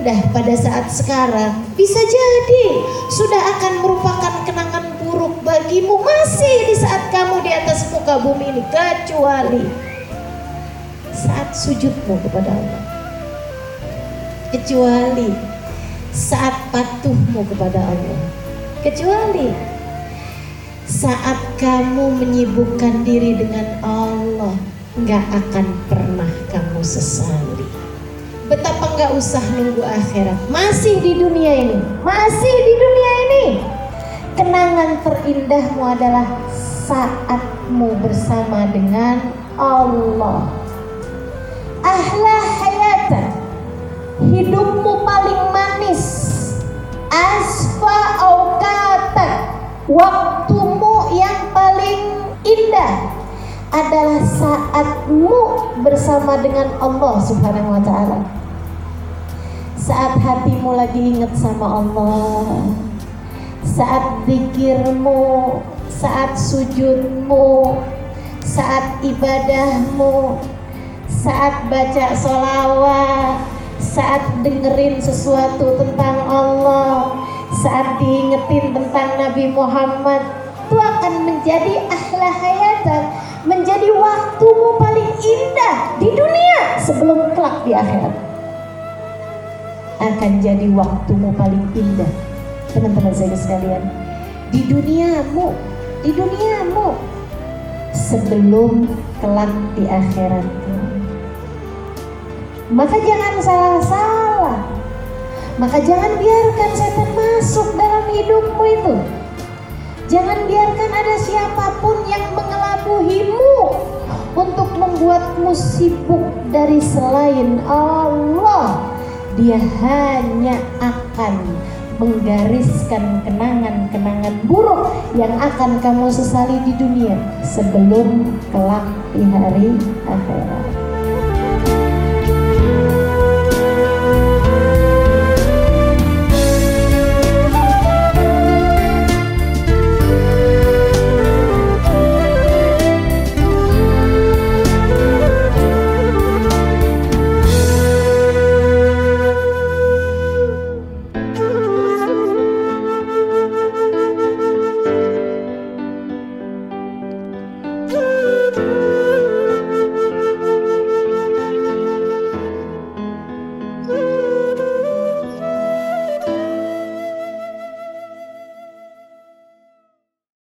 pada saat sekarang bisa jadi sudah akan merupakan kenangan buruk bagimu masih di saat kamu di atas muka bumi ini kecuali saat sujudmu kepada Allah. Kecuali saat patuhmu kepada Allah. Kecuali saat kamu menyibukkan diri dengan Allah nggak akan pernah kamu sesali betapa nggak usah nunggu akhirat. Masih di dunia ini. Masih di dunia ini. Kenangan terindahmu adalah saatmu bersama dengan Allah. Ahla hayatan hidupmu paling manis. Asfa aukata waktumu yang paling indah adalah saatmu bersama dengan Allah Subhanahu wa taala. Saat hatimu lagi ingat sama Allah. Saat zikirmu, saat sujudmu, saat ibadahmu, saat baca solawat, saat dengerin sesuatu tentang Allah, saat diingetin tentang Nabi Muhammad, itu akan menjadi ahla hayatan menjadi waktumu paling indah di dunia sebelum kelak di akhirat akan jadi waktumu paling indah. Teman-teman saya sekalian di duniamu di duniamu sebelum kelak di akhirat maka jangan salah-salah. Maka jangan biarkan setan masuk dalam hidupmu itu. Jangan biarkan ada siapa pun yang mengelabuhimu untuk membuatmu sibuk dari selain Allah. Dia hanya akan menggariskan kenangan-kenangan buruk yang akan kamu sesali di dunia sebelum kelak di hari akhirat.